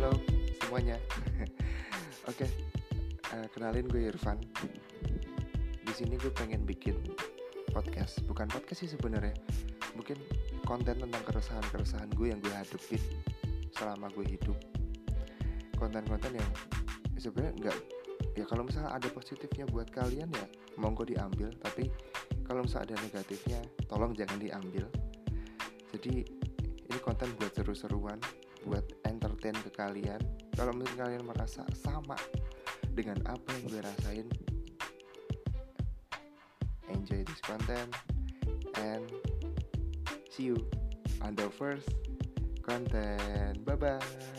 halo semuanya. Oke okay. uh, kenalin gue Irfan. Di sini gue pengen bikin podcast. Bukan podcast sih sebenarnya. Mungkin konten tentang keresahan keresahan gue yang gue hadepin selama gue hidup. Konten-konten yang sebenarnya nggak ya kalau misalnya ada positifnya buat kalian ya monggo diambil. Tapi kalau misalnya ada negatifnya tolong jangan diambil. Jadi ini konten buat seru-seruan buat entertain ke kalian kalau mungkin kalian merasa sama dengan apa yang gue rasain enjoy this content and see you on the first content. Bye bye